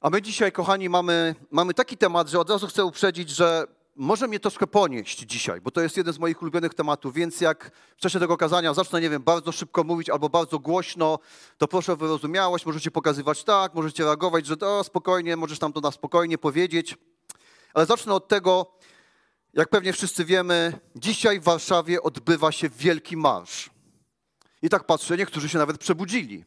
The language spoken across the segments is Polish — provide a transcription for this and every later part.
A my dzisiaj, kochani, mamy, mamy taki temat, że od razu chcę uprzedzić, że może mnie troszkę ponieść dzisiaj, bo to jest jeden z moich ulubionych tematów, więc jak w czasie tego kazania zacznę, nie wiem, bardzo szybko mówić albo bardzo głośno, to proszę o wyrozumiałość, możecie pokazywać tak, możecie reagować, że to spokojnie, możesz tam to na spokojnie powiedzieć. Ale zacznę od tego, jak pewnie wszyscy wiemy, dzisiaj w Warszawie odbywa się wielki marsz. I tak patrzę, niektórzy się nawet przebudzili.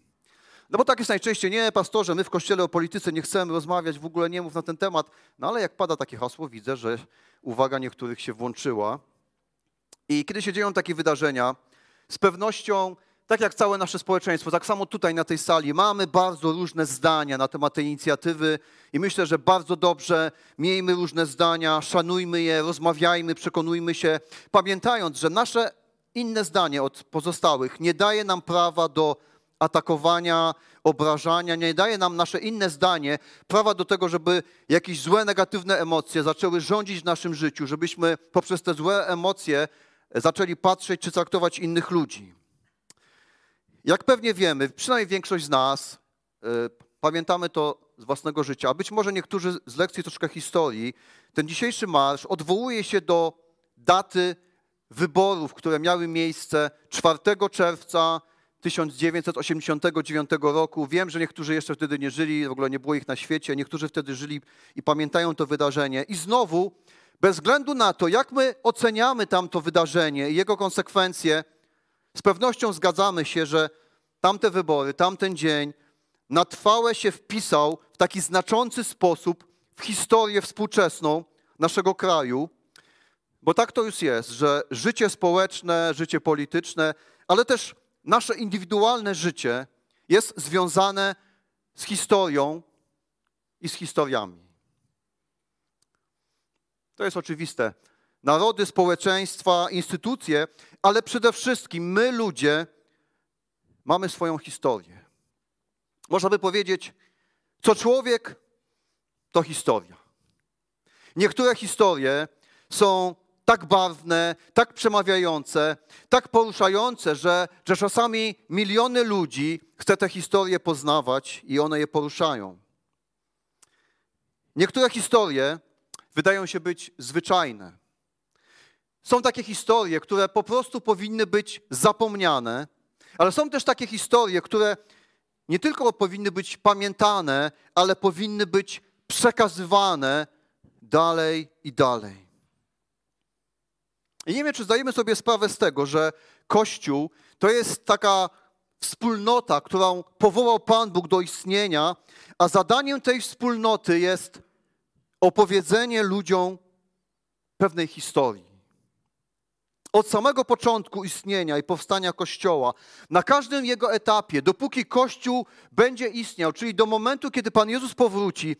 No bo tak jest najczęściej, nie pastorze, my w kościele o polityce nie chcemy rozmawiać, w ogóle nie mów na ten temat. No ale jak pada takie hasło, widzę, że uwaga niektórych się włączyła. I kiedy się dzieją takie wydarzenia, z pewnością, tak jak całe nasze społeczeństwo, tak samo tutaj na tej sali, mamy bardzo różne zdania na temat tej inicjatywy i myślę, że bardzo dobrze miejmy różne zdania, szanujmy je, rozmawiajmy, przekonujmy się, pamiętając, że nasze inne zdanie od pozostałych nie daje nam prawa do atakowania, obrażania, nie daje nam nasze inne zdanie prawa do tego, żeby jakieś złe, negatywne emocje zaczęły rządzić w naszym życiu, żebyśmy poprzez te złe emocje zaczęli patrzeć czy traktować innych ludzi. Jak pewnie wiemy, przynajmniej większość z nas, y, pamiętamy to z własnego życia, a być może niektórzy z lekcji troszkę historii, ten dzisiejszy marsz odwołuje się do daty wyborów, które miały miejsce 4 czerwca 1989 roku. Wiem, że niektórzy jeszcze wtedy nie żyli, w ogóle nie było ich na świecie, niektórzy wtedy żyli i pamiętają to wydarzenie. I znowu, bez względu na to, jak my oceniamy tamto wydarzenie i jego konsekwencje, z pewnością zgadzamy się, że tamte wybory, tamten dzień na trwałe się wpisał w taki znaczący sposób w historię współczesną naszego kraju, bo tak to już jest, że życie społeczne, życie polityczne, ale też nasze indywidualne życie jest związane z historią i z historiami. To jest oczywiste. Narody, społeczeństwa, instytucje, ale przede wszystkim my, ludzie, mamy swoją historię. Można by powiedzieć, co człowiek, to historia. Niektóre historie są tak barwne, tak przemawiające, tak poruszające, że, że czasami miliony ludzi chce te historie poznawać i one je poruszają. Niektóre historie wydają się być zwyczajne. Są takie historie, które po prostu powinny być zapomniane, ale są też takie historie, które nie tylko powinny być pamiętane, ale powinny być przekazywane dalej i dalej. I nie wiem, czy zdajemy sobie sprawę z tego, że Kościół to jest taka wspólnota, którą powołał Pan Bóg do istnienia, a zadaniem tej wspólnoty jest opowiedzenie ludziom pewnej historii. Od samego początku istnienia i powstania Kościoła, na każdym jego etapie, dopóki Kościół będzie istniał, czyli do momentu, kiedy Pan Jezus powróci,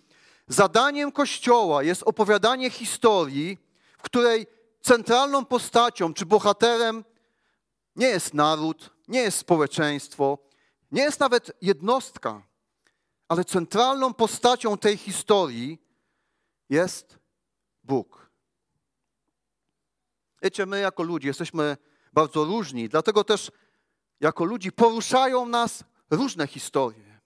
zadaniem Kościoła jest opowiadanie historii, w której centralną postacią czy bohaterem nie jest naród, nie jest społeczeństwo, nie jest nawet jednostka, ale centralną postacią tej historii jest Bóg. Wiecie, my jako ludzie jesteśmy bardzo różni, dlatego też jako ludzi poruszają nas różne historie.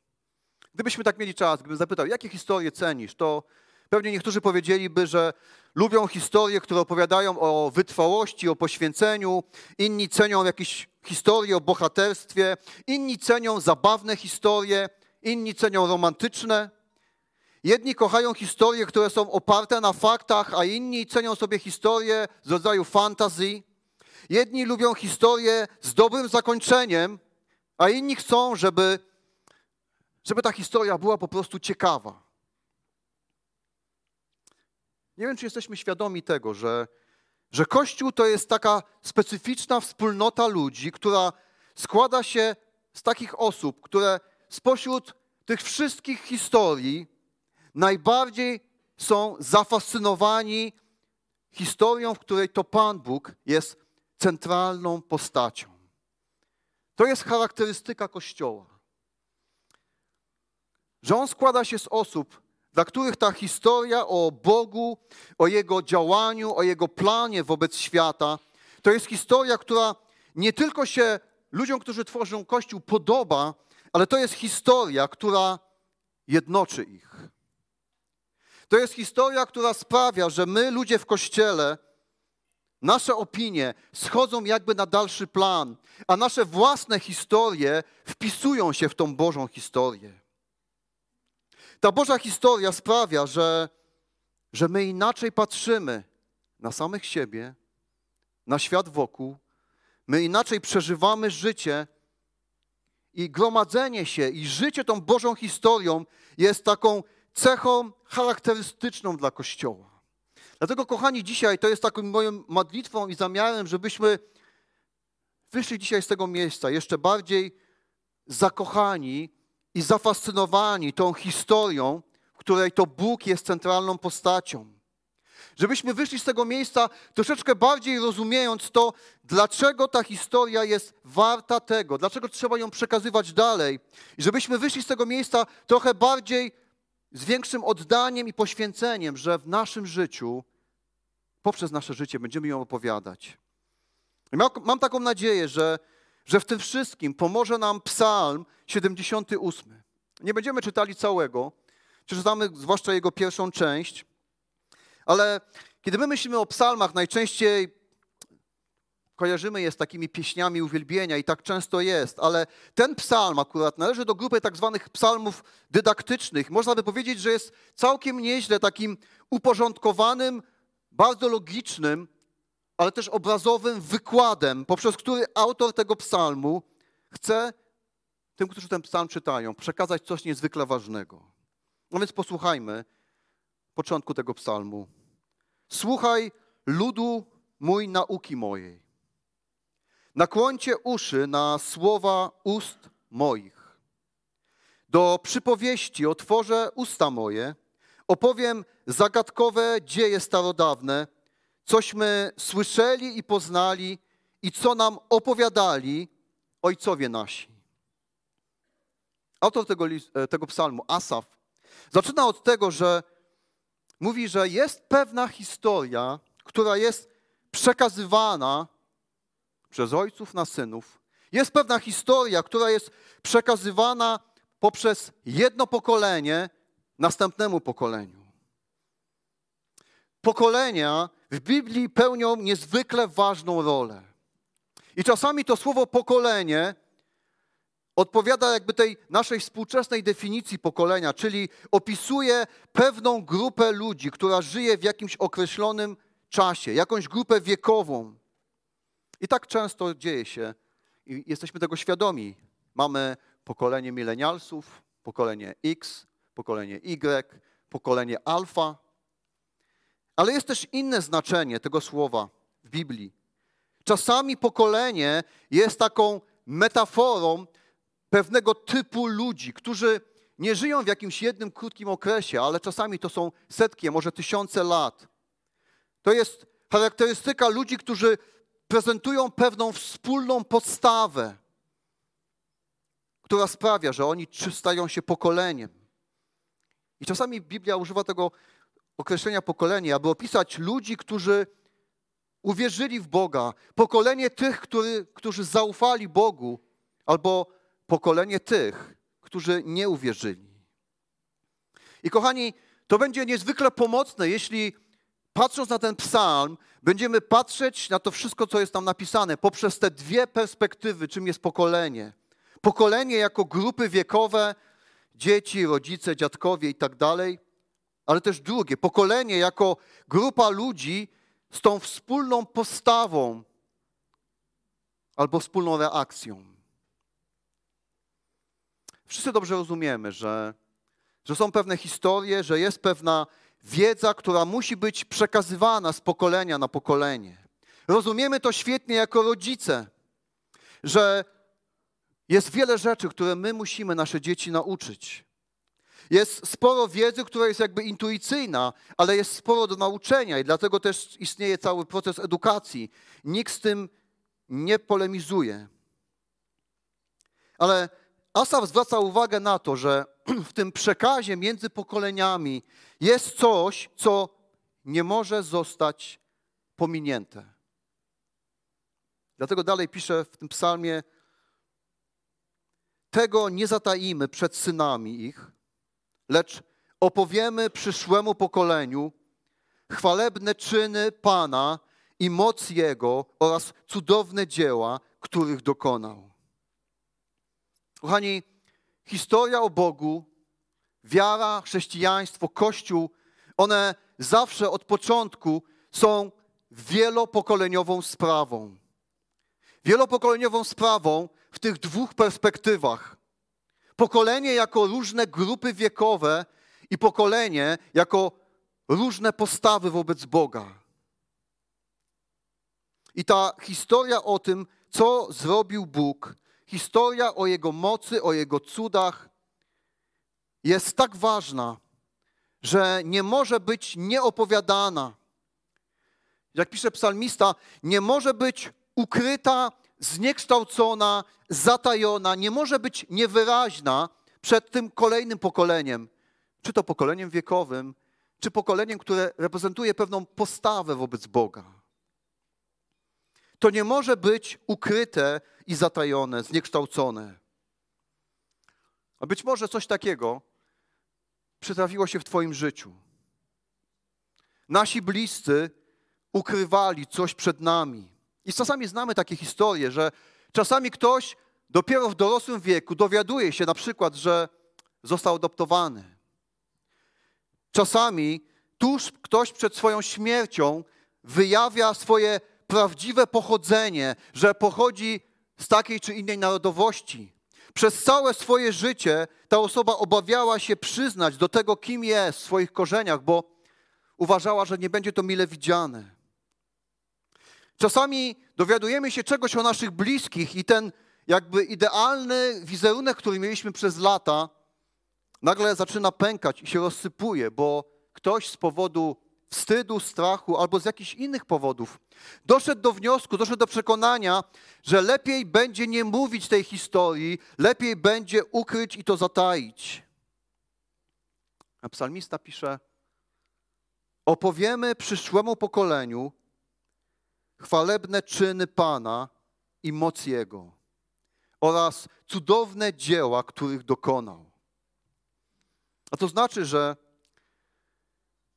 Gdybyśmy tak mieli czas, gdybym zapytał, jakie historie cenisz, to pewnie niektórzy powiedzieliby, że lubią historie, które opowiadają o wytrwałości, o poświęceniu, inni cenią jakieś historie o bohaterstwie, inni cenią zabawne historie, inni cenią romantyczne. Jedni kochają historie, które są oparte na faktach, a inni cenią sobie historie z rodzaju fantasy. Jedni lubią historie z dobrym zakończeniem, a inni chcą, żeby, żeby ta historia była po prostu ciekawa. Nie wiem, czy jesteśmy świadomi tego, że, że Kościół to jest taka specyficzna wspólnota ludzi, która składa się z takich osób, które spośród tych wszystkich historii najbardziej są zafascynowani historią, w której to Pan Bóg jest centralną postacią. To jest charakterystyka Kościoła. Że on składa się z osób, dla których ta historia o Bogu, o Jego działaniu, o Jego planie wobec świata, to jest historia, która nie tylko się ludziom, którzy tworzą Kościół, podoba, ale to jest historia, która jednoczy ich. To jest historia, która sprawia, że my, ludzie w kościele, nasze opinie schodzą jakby na dalszy plan, a nasze własne historie wpisują się w tą Bożą historię. Ta Boża historia sprawia, że, że my inaczej patrzymy na samych siebie, na świat wokół, my inaczej przeżywamy życie i gromadzenie się i życie tą Bożą historią jest taką cechą charakterystyczną dla Kościoła. Dlatego, kochani, dzisiaj to jest taką moją modlitwą i zamiarem, żebyśmy wyszli dzisiaj z tego miejsca jeszcze bardziej zakochani i zafascynowani tą historią, w której to Bóg jest centralną postacią. Żebyśmy wyszli z tego miejsca troszeczkę bardziej rozumiejąc to, dlaczego ta historia jest warta tego, dlaczego trzeba ją przekazywać dalej. I żebyśmy wyszli z tego miejsca trochę bardziej z większym oddaniem i poświęceniem, że w naszym życiu, poprzez nasze życie, będziemy ją opowiadać. Mam taką nadzieję, że, że w tym wszystkim pomoże nam Psalm 78. Nie będziemy czytali całego, przeczytamy zwłaszcza jego pierwszą część, ale kiedy my myślimy o psalmach, najczęściej kojarzymy je z takimi pieśniami uwielbienia i tak często jest, ale ten psalm akurat należy do grupy tak zwanych psalmów dydaktycznych. Można by powiedzieć, że jest całkiem nieźle takim uporządkowanym, bardzo logicznym, ale też obrazowym wykładem, poprzez który autor tego psalmu chce tym, którzy ten psalm czytają, przekazać coś niezwykle ważnego. No więc posłuchajmy początku tego psalmu. Słuchaj ludu mój nauki mojej. Nakłońcie uszy na słowa ust moich. Do przypowieści otworzę usta moje, opowiem zagadkowe dzieje starodawne, cośmy słyszeli i poznali i co nam opowiadali ojcowie nasi. Autor tego, e, tego psalmu, Asaf, zaczyna od tego, że mówi, że jest pewna historia, która jest przekazywana przez ojców na synów. Jest pewna historia, która jest przekazywana poprzez jedno pokolenie następnemu pokoleniu. Pokolenia w Biblii pełnią niezwykle ważną rolę. I czasami to słowo pokolenie odpowiada jakby tej naszej współczesnej definicji pokolenia, czyli opisuje pewną grupę ludzi, która żyje w jakimś określonym czasie, jakąś grupę wiekową. I tak często dzieje się i jesteśmy tego świadomi. Mamy pokolenie milenialsów, pokolenie X, pokolenie Y, pokolenie alfa. Ale jest też inne znaczenie tego słowa w Biblii. Czasami pokolenie jest taką metaforą pewnego typu ludzi, którzy nie żyją w jakimś jednym krótkim okresie, ale czasami to są setki, może tysiące lat. To jest charakterystyka ludzi, którzy prezentują pewną wspólną podstawę, która sprawia, że oni stają się pokoleniem. I czasami Biblia używa tego określenia pokolenie, aby opisać ludzi, którzy uwierzyli w Boga, pokolenie tych, który, którzy zaufali Bogu, albo pokolenie tych, którzy nie uwierzyli. I kochani, to będzie niezwykle pomocne, jeśli patrząc na ten psalm, będziemy patrzeć na to wszystko, co jest tam napisane, poprzez te dwie perspektywy, czym jest pokolenie. Pokolenie jako grupy wiekowe, dzieci, rodzice, dziadkowie i tak dalej, ale też drugie, pokolenie jako grupa ludzi z tą wspólną postawą albo wspólną reakcją. Wszyscy dobrze rozumiemy, że, że są pewne historie, że jest pewna wiedza, która musi być przekazywana z pokolenia na pokolenie. Rozumiemy to świetnie jako rodzice, że jest wiele rzeczy, które my musimy nasze dzieci nauczyć. Jest sporo wiedzy, która jest jakby intuicyjna, ale jest sporo do nauczenia i dlatego też istnieje cały proces edukacji. Nikt z tym nie polemizuje. Ale Asaf zwraca uwagę na to, że w tym przekazie między pokoleniami jest coś, co nie może zostać pominięte. Dlatego dalej pisze w tym psalmie: Tego nie zataimy przed synami ich, lecz opowiemy przyszłemu pokoleniu chwalebne czyny Pana i moc Jego oraz cudowne dzieła, których dokonał. Kochani, historia o Bogu, wiara, chrześcijaństwo, Kościół, one zawsze od początku są wielopokoleniową sprawą. Wielopokoleniową sprawą w tych dwóch perspektywach. Pokolenie jako różne grupy wiekowe i pokolenie jako różne postawy wobec Boga. I ta historia o tym, co zrobił Bóg, historia o Jego mocy, o Jego cudach, jest tak ważna, że nie może być nieopowiadana. Jak pisze psalmista, nie może być ukryta, zniekształcona, zatajona, nie może być niewyraźna przed tym kolejnym pokoleniem, czy to pokoleniem wiekowym, czy pokoleniem, które reprezentuje pewną postawę wobec Boga. To nie może być ukryte i zatajone, zniekształcone. A być może coś takiego przytrafiło się w Twoim życiu. Nasi bliscy ukrywali coś przed nami. I czasami znamy takie historie, że czasami ktoś dopiero w dorosłym wieku dowiaduje się na przykład, że został adoptowany. Czasami tuż ktoś przed swoją śmiercią wyjawia swoje prawdziwe pochodzenie, że pochodzi z takiej czy innej narodowości. Przez całe swoje życie ta osoba obawiała się przyznać do tego, kim jest w swoich korzeniach, bo uważała, że nie będzie to mile widziane. Czasami dowiadujemy się czegoś o naszych bliskich i ten jakby idealny wizerunek, który mieliśmy przez lata, nagle zaczyna pękać i się rozsypuje, bo ktoś z powodu wstydu, strachu albo z jakichś innych powodów doszedł do wniosku, doszedł do przekonania, że lepiej będzie nie mówić tej historii, lepiej będzie ukryć i to zataić. A psalmista pisze: Opowiemy przyszłemu pokoleniu chwalebne czyny Pana i moc Jego oraz cudowne dzieła, których dokonał. A to znaczy, że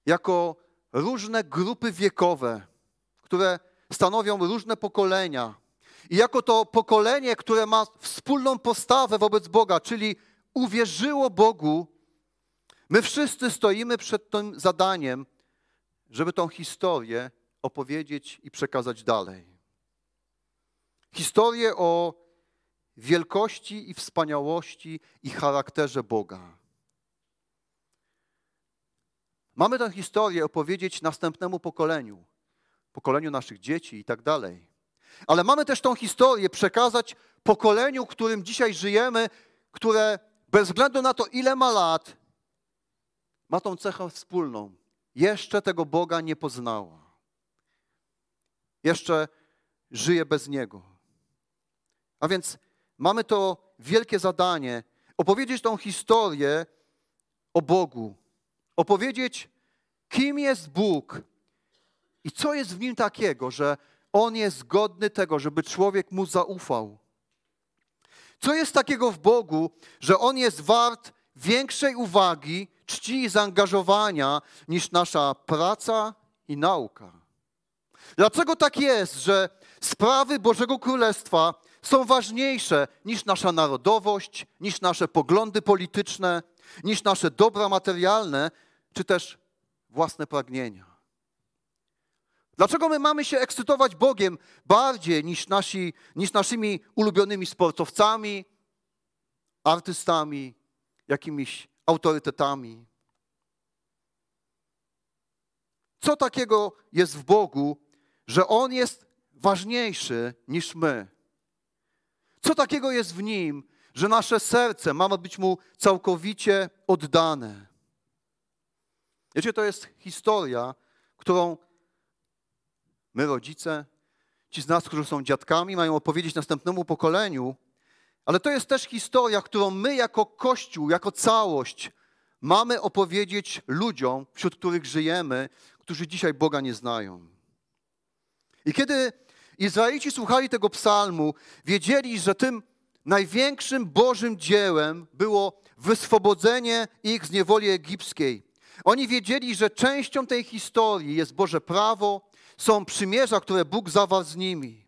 jako różne grupy wiekowe, które stanowią różne pokolenia, i jako to pokolenie, które ma wspólną postawę wobec Boga, czyli uwierzyło Bogu, my wszyscy stoimy przed tym zadaniem, żeby tą historię opowiedzieć i przekazać dalej. Historię o wielkości i wspaniałości i charakterze Boga. Mamy tę historię opowiedzieć następnemu pokoleniu, pokoleniu naszych dzieci i tak dalej. Ale mamy też tą historię przekazać pokoleniu, którym dzisiaj żyjemy, które bez względu na to, ile ma lat, ma tą cechę wspólną. Jeszcze tego Boga nie poznała. Jeszcze żyje bez Niego. A więc mamy to wielkie zadanie opowiedzieć tą historię o Bogu, opowiedzieć, kim jest Bóg i co jest w nim takiego, że on jest godny tego, żeby człowiek mu zaufał. Co jest takiego w Bogu, że on jest wart większej uwagi, czci i zaangażowania niż nasza praca i nauka? Dlaczego tak jest, że sprawy Bożego Królestwa są ważniejsze niż nasza narodowość, niż nasze poglądy polityczne, niż nasze dobra materialne, czy też własne pragnienia. Dlaczego my mamy się ekscytować Bogiem bardziej niż, nasi, niż naszymi ulubionymi sportowcami, artystami, jakimiś autorytetami? Co takiego jest w Bogu, że On jest ważniejszy niż my? Co takiego jest w Nim, że nasze serce ma być Mu całkowicie oddane? Wiecie, to jest historia, którą my, rodzice, ci z nas, którzy są dziadkami, mają opowiedzieć następnemu pokoleniu, ale to jest też historia, którą my jako Kościół, jako całość mamy opowiedzieć ludziom, wśród których żyjemy, którzy dzisiaj Boga nie znają. I kiedy Izraelici słuchali tego psalmu, wiedzieli, że tym największym Bożym dziełem było wyswobodzenie ich z niewoli egipskiej. Oni wiedzieli, że częścią tej historii jest Boże prawo, są przymierza, które Bóg zawarł z nimi.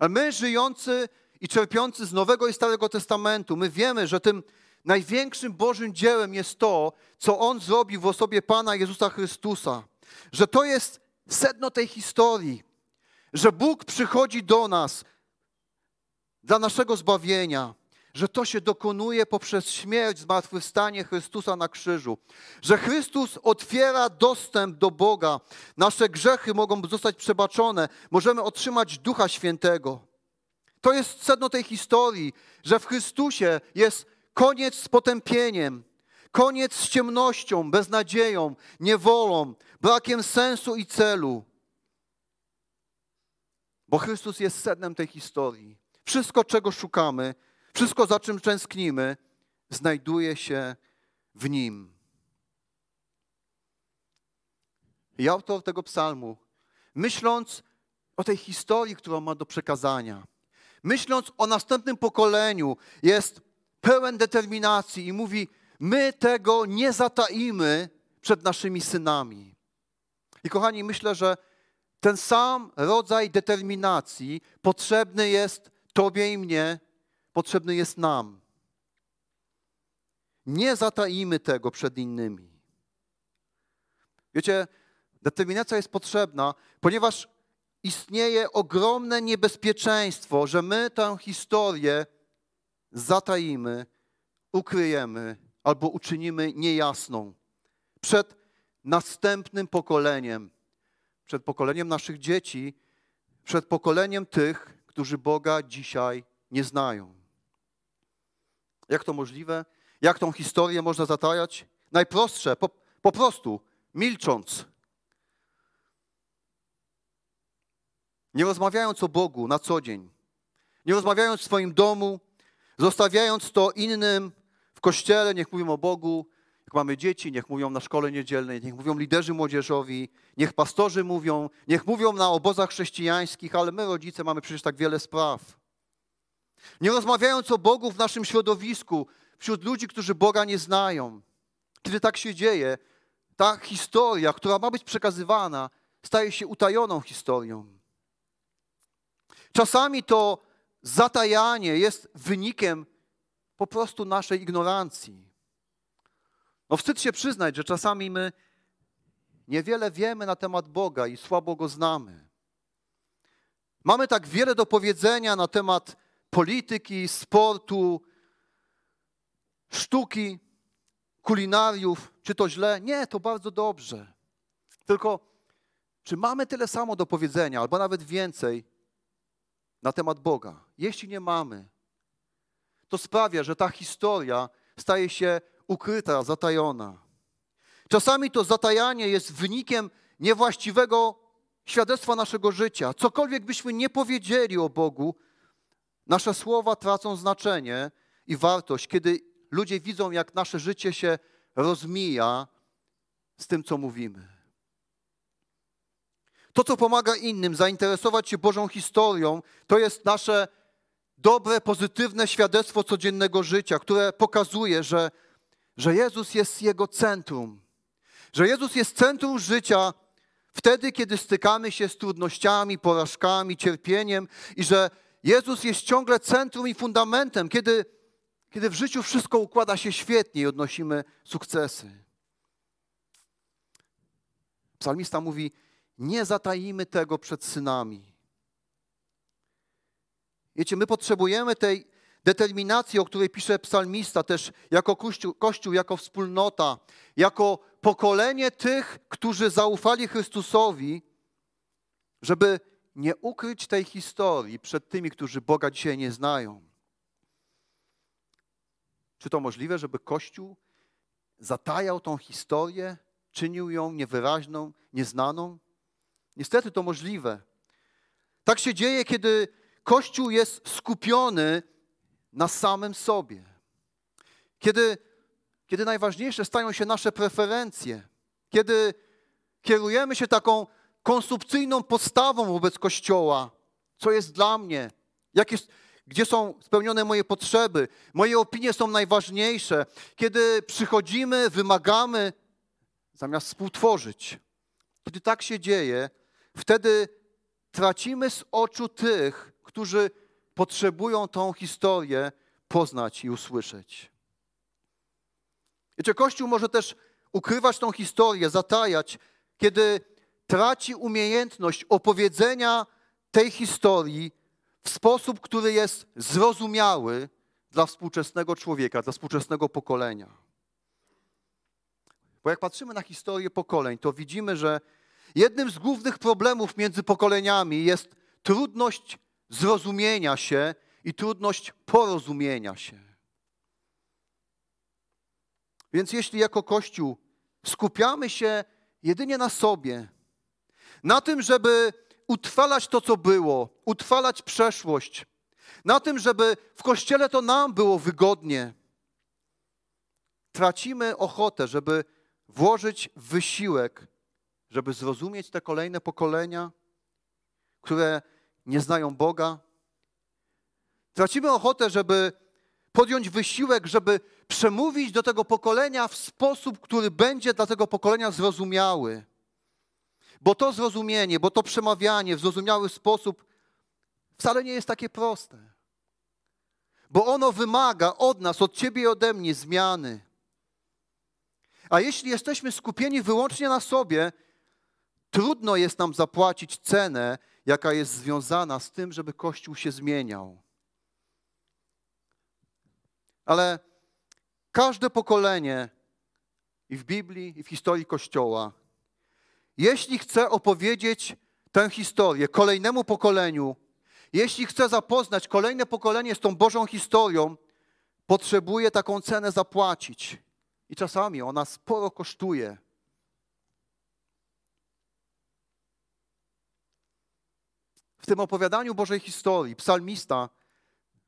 A my, żyjący i czerpiący z Nowego i Starego Testamentu, my wiemy, że tym największym Bożym dziełem jest to, co On zrobił w osobie Pana Jezusa Chrystusa. Że to jest sedno tej historii, że Bóg przychodzi do nas dla naszego zbawienia, że to się dokonuje poprzez śmierć, zmartwychwstanie Chrystusa na krzyżu, że Chrystus otwiera dostęp do Boga, nasze grzechy mogą zostać przebaczone, możemy otrzymać Ducha Świętego. To jest sedno tej historii, że w Chrystusie jest koniec z potępieniem, koniec z ciemnością, beznadzieją, niewolą, brakiem sensu i celu. Bo Chrystus jest sednem tej historii. Wszystko, czego szukamy, wszystko, za czym tęsknimy, znajduje się w Nim. I autor tego psalmu, myśląc o tej historii, którą ma do przekazania, myśląc o następnym pokoleniu, jest pełen determinacji i mówi: My tego nie zataimy przed naszymi synami. I kochani, myślę, że ten sam rodzaj determinacji potrzebny jest Tobie i mnie, potrzebny jest nam. Nie zataimy tego przed innymi. Wiecie, determinacja jest potrzebna, ponieważ istnieje ogromne niebezpieczeństwo, że my tę historię zataimy, ukryjemy albo uczynimy niejasną przed następnym pokoleniem, przed pokoleniem naszych dzieci, przed pokoleniem tych, którzy Boga dzisiaj nie znają. Jak to możliwe? Jak tą historię można zatajać? Najprostsze, po, po prostu milcząc. Nie rozmawiając o Bogu na co dzień, nie rozmawiając w swoim domu, zostawiając to innym w kościele, niech mówią o Bogu, mamy dzieci, niech mówią na szkole niedzielnej, niech mówią liderzy młodzieżowi, niech pastorzy mówią, niech mówią na obozach chrześcijańskich, ale my, rodzice, mamy przecież tak wiele spraw. Nie rozmawiając o Bogu w naszym środowisku, wśród ludzi, którzy Boga nie znają. Kiedy tak się dzieje, ta historia, która ma być przekazywana, staje się utajoną historią. Czasami to zatajanie jest wynikiem po prostu naszej ignorancji. No wstyd się przyznać, że czasami my niewiele wiemy na temat Boga i słabo Go znamy. Mamy tak wiele do powiedzenia na temat polityki, sportu, sztuki, kulinariów. Czy to źle? Nie, to bardzo dobrze. Tylko, czy mamy tyle samo do powiedzenia, albo nawet więcej na temat Boga? Jeśli nie mamy, to sprawia, że ta historia staje się ukryta, zatajona. Czasami to zatajanie jest wynikiem niewłaściwego świadectwa naszego życia. Cokolwiek byśmy nie powiedzieli o Bogu, nasze słowa tracą znaczenie i wartość, kiedy ludzie widzą, jak nasze życie się rozmija z tym, co mówimy. To, co pomaga innym zainteresować się Bożą historią, to jest nasze dobre, pozytywne świadectwo codziennego życia, które pokazuje, że, że Jezus jest Jego centrum. Że Jezus jest centrum życia wtedy, kiedy stykamy się z trudnościami, porażkami, cierpieniem i że Jezus jest ciągle centrum i fundamentem, kiedy, kiedy w życiu wszystko układa się świetnie i odnosimy sukcesy. Psalmista mówi: Nie zatajimy tego przed synami. Wiecie, my potrzebujemy tej determinacji, o której pisze psalmista, też jako kościół, kościół, jako wspólnota, jako pokolenie tych, którzy zaufali Chrystusowi, żeby nie ukryć tej historii przed tymi, którzy Boga dzisiaj nie znają. Czy to możliwe, żeby Kościół zatajał tą historię, czynił ją niewyraźną, nieznaną? Niestety to możliwe. Tak się dzieje, kiedy Kościół jest skupiony na samym sobie. Kiedy, kiedy najważniejsze stają się nasze preferencje, kiedy kierujemy się taką konsumpcyjną postawą wobec Kościoła, co jest dla mnie, jak jest, gdzie są spełnione moje potrzeby, moje opinie są najważniejsze, kiedy przychodzimy, wymagamy, zamiast współtworzyć. Kiedy tak się dzieje, wtedy tracimy z oczu tych, którzy potrzebują tą historię poznać i usłyszeć. Wiecie, Kościół może też ukrywać tą historię, zatajać, kiedy traci umiejętność opowiedzenia tej historii w sposób, który jest zrozumiały dla współczesnego człowieka, dla współczesnego pokolenia. Bo jak patrzymy na historię pokoleń, to widzimy, że jednym z głównych problemów między pokoleniami jest trudność zrozumienia się i trudność porozumienia się. Więc jeśli jako Kościół skupiamy się jedynie na sobie, na tym, żeby utrwalać to, co było, utrwalać przeszłość, na tym, żeby w kościele to nam było wygodnie, tracimy ochotę, żeby włożyć wysiłek, żeby zrozumieć te kolejne pokolenia, które nie znają Boga. Tracimy ochotę, żeby podjąć wysiłek, żeby przemówić do tego pokolenia w sposób, który będzie dla tego pokolenia zrozumiały. Bo to zrozumienie, bo to przemawianie w zrozumiały sposób wcale nie jest takie proste. Bo ono wymaga od nas, od ciebie i ode mnie zmiany. A jeśli jesteśmy skupieni wyłącznie na sobie, trudno jest nam zapłacić cenę, jaka jest związana z tym, żeby Kościół się zmieniał. Ale każde pokolenie i w Biblii, i w historii Kościoła jeśli chcę opowiedzieć tę historię kolejnemu pokoleniu, jeśli chcę zapoznać kolejne pokolenie z tą Bożą historią, potrzebuję taką cenę zapłacić. I czasami ona sporo kosztuje. W tym opowiadaniu Bożej historii psalmista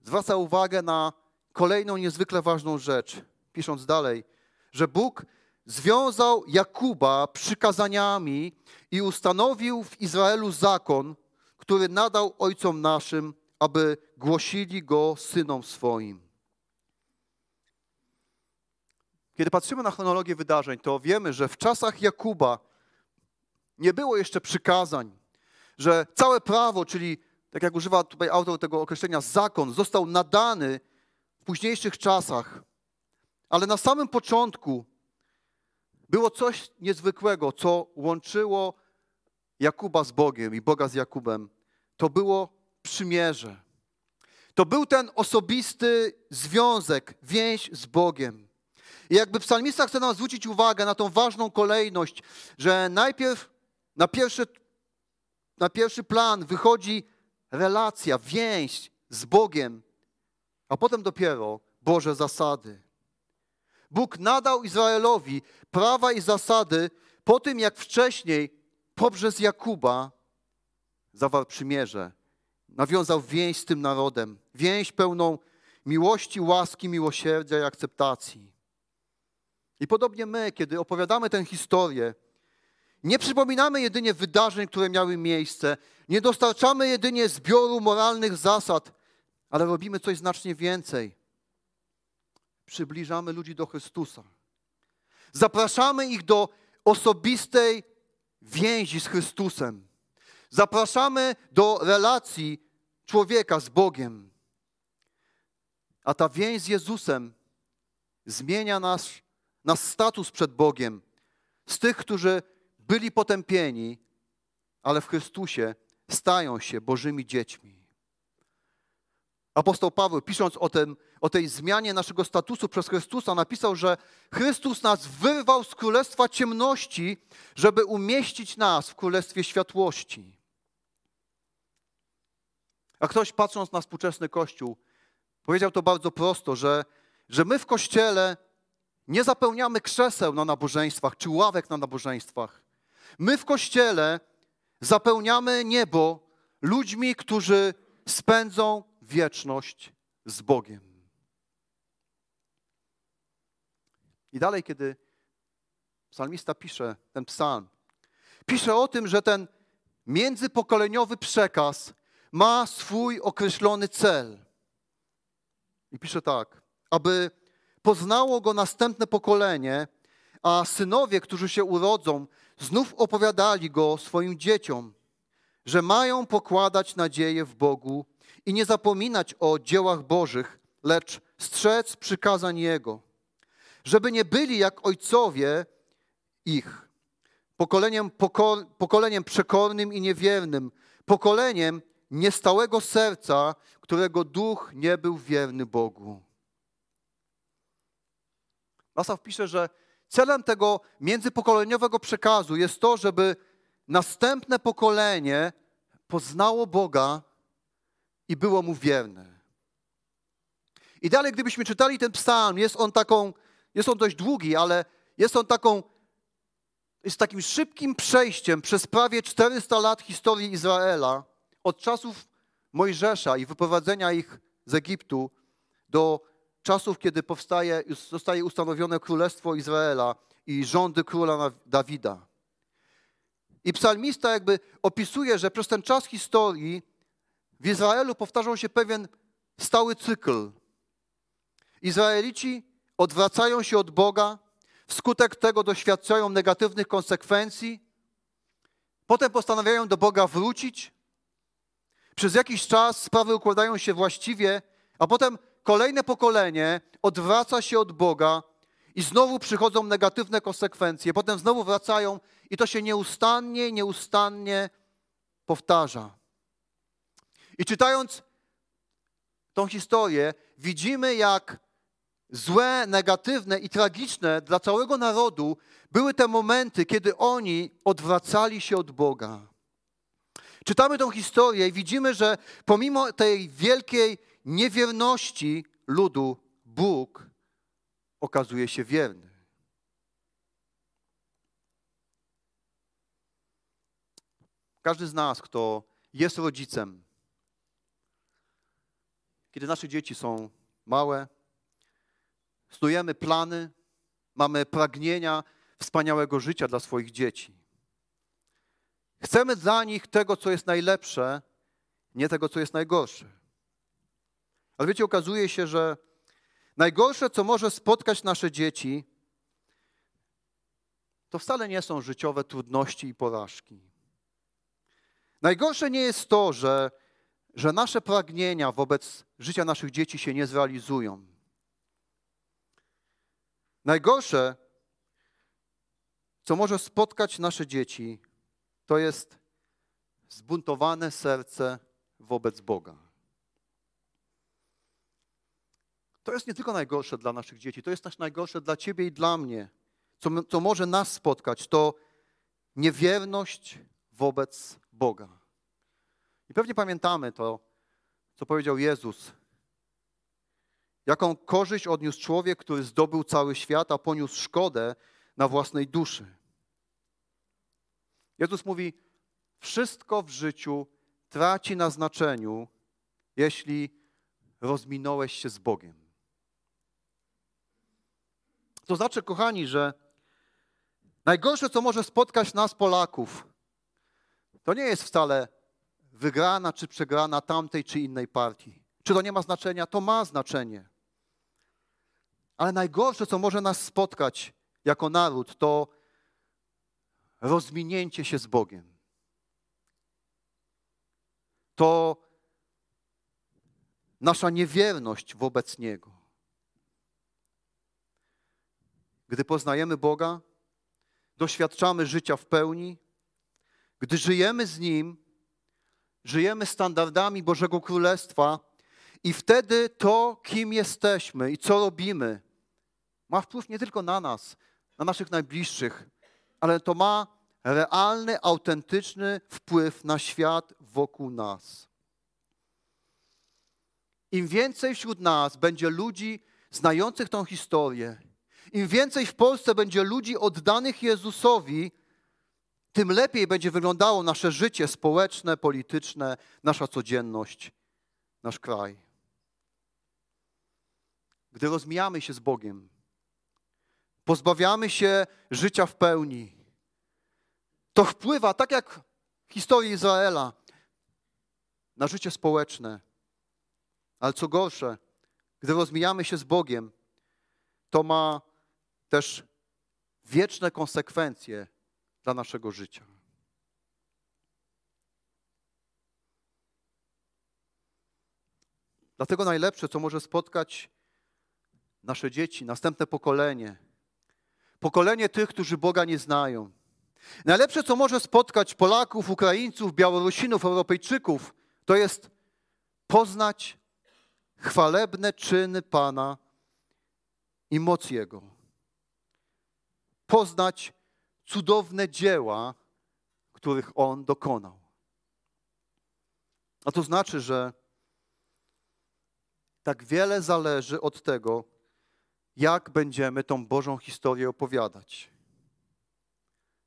zwraca uwagę na kolejną niezwykle ważną rzecz, pisząc dalej, że Bóg związał Jakuba przykazaniami i ustanowił w Izraelu zakon, który nadał ojcom naszym, aby głosili go synom swoim. Kiedy patrzymy na chronologię wydarzeń, to wiemy, że w czasach Jakuba nie było jeszcze przykazań, że całe prawo, czyli tak jak używa tutaj autor tego określenia, zakon, został nadany w późniejszych czasach. Ale na samym początku było coś niezwykłego, co łączyło Jakuba z Bogiem i Boga z Jakubem. To było przymierze. To był ten osobisty związek, więź z Bogiem. I jakby psalmista chce nam zwrócić uwagę na tą ważną kolejność, że najpierw na pierwszy, na pierwszy plan wychodzi relacja, więź z Bogiem, a potem dopiero Boże zasady. Bóg nadał Izraelowi prawa i zasady po tym, jak wcześniej poprzez Jakuba zawarł przymierze. Nawiązał więź z tym narodem. Więź pełną miłości, łaski, miłosierdzia i akceptacji. I podobnie my, kiedy opowiadamy tę historię, nie przypominamy jedynie wydarzeń, które miały miejsce, nie dostarczamy jedynie zbioru moralnych zasad, ale robimy coś znacznie więcej przybliżamy ludzi do Chrystusa. Zapraszamy ich do osobistej więzi z Chrystusem. Zapraszamy do relacji człowieka z Bogiem. A ta więź z Jezusem zmienia nasz, nasz status przed Bogiem. Z tych, którzy byli potępieni, ale w Chrystusie stają się Bożymi dziećmi. Apostoł Paweł, pisząc o, tym, o tej zmianie naszego statusu przez Chrystusa, napisał, że Chrystus nas wyrwał z królestwa ciemności, żeby umieścić nas w królestwie światłości. A ktoś patrząc na współczesny Kościół, powiedział to bardzo prosto, że, że my w Kościele nie zapełniamy krzeseł na nabożeństwach czy ławek na nabożeństwach. My w Kościele zapełniamy niebo ludźmi, którzy spędzą wieczność z Bogiem. I dalej, kiedy psalmista pisze ten psalm, pisze o tym, że ten międzypokoleniowy przekaz ma swój określony cel. I pisze tak, aby poznało go następne pokolenie, a synowie, którzy się urodzą, znów opowiadali go swoim dzieciom, że mają pokładać nadzieję w Bogu i nie zapominać o dziełach Bożych, lecz strzec przykazań Jego, żeby nie byli jak ojcowie ich, pokoleniem, pokor, pokoleniem przekornym i niewiernym, pokoleniem niestałego serca, którego duch nie był wierny Bogu. Asaf pisze, że celem tego międzypokoleniowego przekazu jest to, żeby następne pokolenie poznało Boga i było mu wierne. I dalej, gdybyśmy czytali ten psalm, jest on taką, jest on dość długi, ale jest on taką, jest takim szybkim przejściem przez prawie 400 lat historii Izraela, od czasów Mojżesza i wyprowadzenia ich z Egiptu do czasów, kiedy powstaje, zostaje ustanowione Królestwo Izraela i rządy króla Dawida. I psalmista jakby opisuje, że przez ten czas historii w Izraelu powtarzał się pewien stały cykl. Izraelici odwracają się od Boga, wskutek tego doświadczają negatywnych konsekwencji, potem postanawiają do Boga wrócić. Przez jakiś czas sprawy układają się właściwie, a potem kolejne pokolenie odwraca się od Boga i znowu przychodzą negatywne konsekwencje, potem znowu wracają i to się nieustannie, nieustannie powtarza. I czytając tą historię, widzimy, jak złe, negatywne i tragiczne dla całego narodu były te momenty, kiedy oni odwracali się od Boga. Czytamy tą historię i widzimy, że pomimo tej wielkiej niewierności ludu, Bóg okazuje się wierny. Każdy z nas, kto jest rodzicem, kiedy nasze dzieci są małe, snujemy plany, mamy pragnienia wspaniałego życia dla swoich dzieci. Chcemy dla nich tego, co jest najlepsze, nie tego, co jest najgorsze. Ale wiecie, okazuje się, że najgorsze, co może spotkać nasze dzieci, to wcale nie są życiowe trudności i porażki. Najgorsze nie jest to, że, że nasze pragnienia wobec życia naszych dzieci się nie zrealizują. Najgorsze, co może spotkać nasze dzieci, to jest zbuntowane serce wobec Boga. To jest nie tylko najgorsze dla naszych dzieci, to jest też najgorsze dla Ciebie i dla mnie. Co, co może nas spotkać, to niewierność wobec Boga. I pewnie pamiętamy to, co powiedział Jezus. Jaką korzyść odniósł człowiek, który zdobył cały świat, a poniósł szkodę na własnej duszy. Jezus mówi: Wszystko w życiu traci na znaczeniu, jeśli rozminąłeś się z Bogiem. To znaczy, kochani, że najgorsze, co może spotkać nas, Polaków, to nie jest wcale wygrana czy przegrana tamtej czy innej partii. Czy to nie ma znaczenia? To ma znaczenie. Ale najgorsze, co może nas spotkać jako naród, to rozminięcie się z Bogiem. To nasza niewierność wobec Niego. Gdy poznajemy Boga, doświadczamy życia w pełni, gdy żyjemy z Nim, żyjemy standardami Bożego Królestwa i wtedy to, kim jesteśmy i co robimy, ma wpływ nie tylko na nas, na naszych najbliższych, ale to ma realny, autentyczny wpływ na świat wokół nas. Im więcej wśród nas będzie ludzi znających tą historię, im więcej w Polsce będzie ludzi oddanych Jezusowi, tym lepiej będzie wyglądało nasze życie społeczne, polityczne, nasza codzienność, nasz kraj. Gdy rozmijamy się z Bogiem, pozbawiamy się życia w pełni, to wpływa, tak jak w historii Izraela, na życie społeczne. Ale co gorsze, gdy rozmijamy się z Bogiem, to ma też wieczne konsekwencje dla naszego życia. Dlatego najlepsze, co może spotkać nasze dzieci, następne pokolenie, pokolenie tych, którzy Boga nie znają. Najlepsze, co może spotkać Polaków, Ukraińców, Białorusinów, Europejczyków, to jest poznać chwalebne czyny Pana i moc Jego. Poznać cudowne dzieła, których On dokonał. A to znaczy, że tak wiele zależy od tego, jak będziemy tą Bożą historię opowiadać.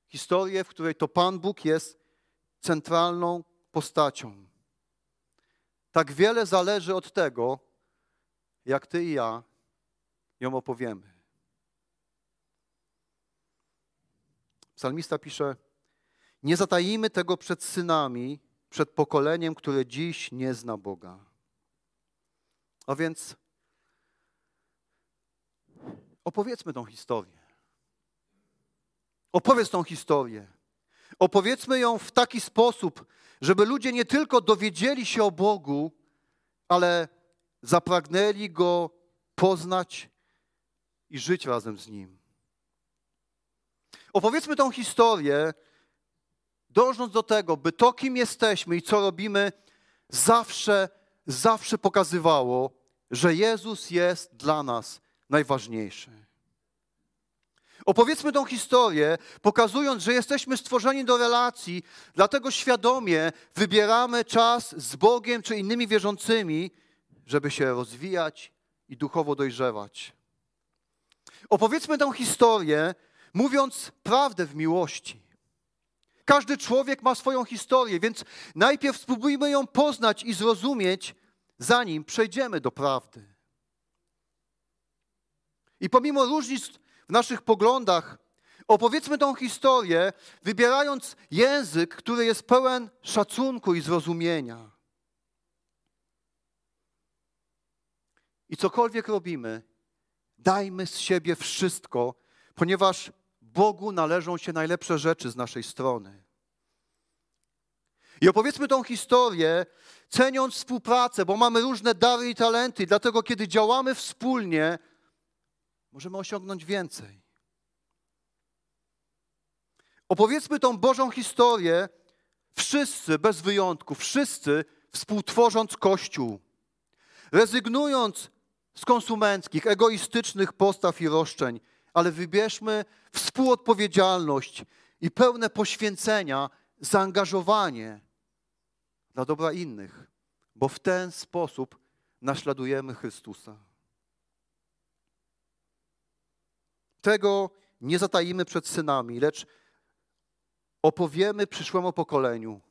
Historię, w której to Pan Bóg jest centralną postacią. Tak wiele zależy od tego, jak ty i ja ją opowiemy. Psalmista pisze: Nie zatajimy tego przed synami, przed pokoleniem, które dziś nie zna Boga. A więc opowiedzmy tą historię. Opowiedz tą historię. Opowiedzmy ją w taki sposób, żeby ludzie nie tylko dowiedzieli się o Bogu, ale zapragnęli Go poznać i żyć razem z Nim. Opowiedzmy tą historię, dążąc do tego, by to, kim jesteśmy i co robimy, zawsze, zawsze pokazywało, że Jezus jest dla nas najważniejszy. Opowiedzmy tą historię, pokazując, że jesteśmy stworzeni do relacji, dlatego świadomie wybieramy czas z Bogiem czy innymi wierzącymi, żeby się rozwijać i duchowo dojrzewać. Opowiedzmy tę historię, mówiąc prawdę w miłości. Każdy człowiek ma swoją historię, więc najpierw spróbujmy ją poznać i zrozumieć, zanim przejdziemy do prawdy. I pomimo różnic w naszych poglądach, opowiedzmy tą historię, wybierając język, który jest pełen szacunku i zrozumienia. I cokolwiek robimy, dajmy z siebie wszystko, ponieważ Bogu należą się najlepsze rzeczy z naszej strony. I opowiedzmy tą historię, ceniąc współpracę, bo mamy różne dary i talenty, dlatego kiedy działamy wspólnie, możemy osiągnąć więcej. Opowiedzmy tą Bożą historię, wszyscy bez wyjątku, wszyscy współtworząc Kościół, rezygnując z konsumenckich, egoistycznych postaw i roszczeń, ale wybierzmy współodpowiedzialność i pełne poświęcenia, zaangażowanie dla dobra innych, bo w ten sposób naśladujemy Chrystusa. Tego nie zatajimy przed synami, lecz opowiemy przyszłemu pokoleniu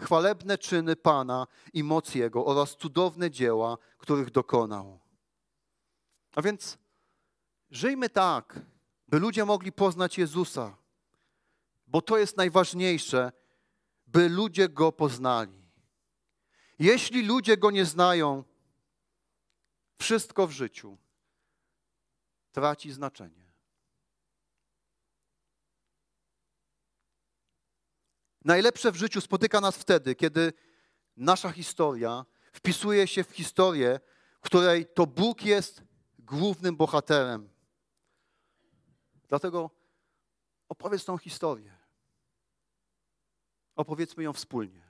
chwalebne czyny Pana i moc Jego oraz cudowne dzieła, których dokonał. A więc żyjmy tak, by ludzie mogli poznać Jezusa, bo to jest najważniejsze, by ludzie Go poznali. Jeśli ludzie Go nie znają, wszystko w życiu traci znaczenie. Najlepsze w życiu spotyka nas wtedy, kiedy nasza historia wpisuje się w historię, w której to Bóg jest głównym bohaterem. Dlatego opowiedz tą historię. Opowiedzmy ją wspólnie.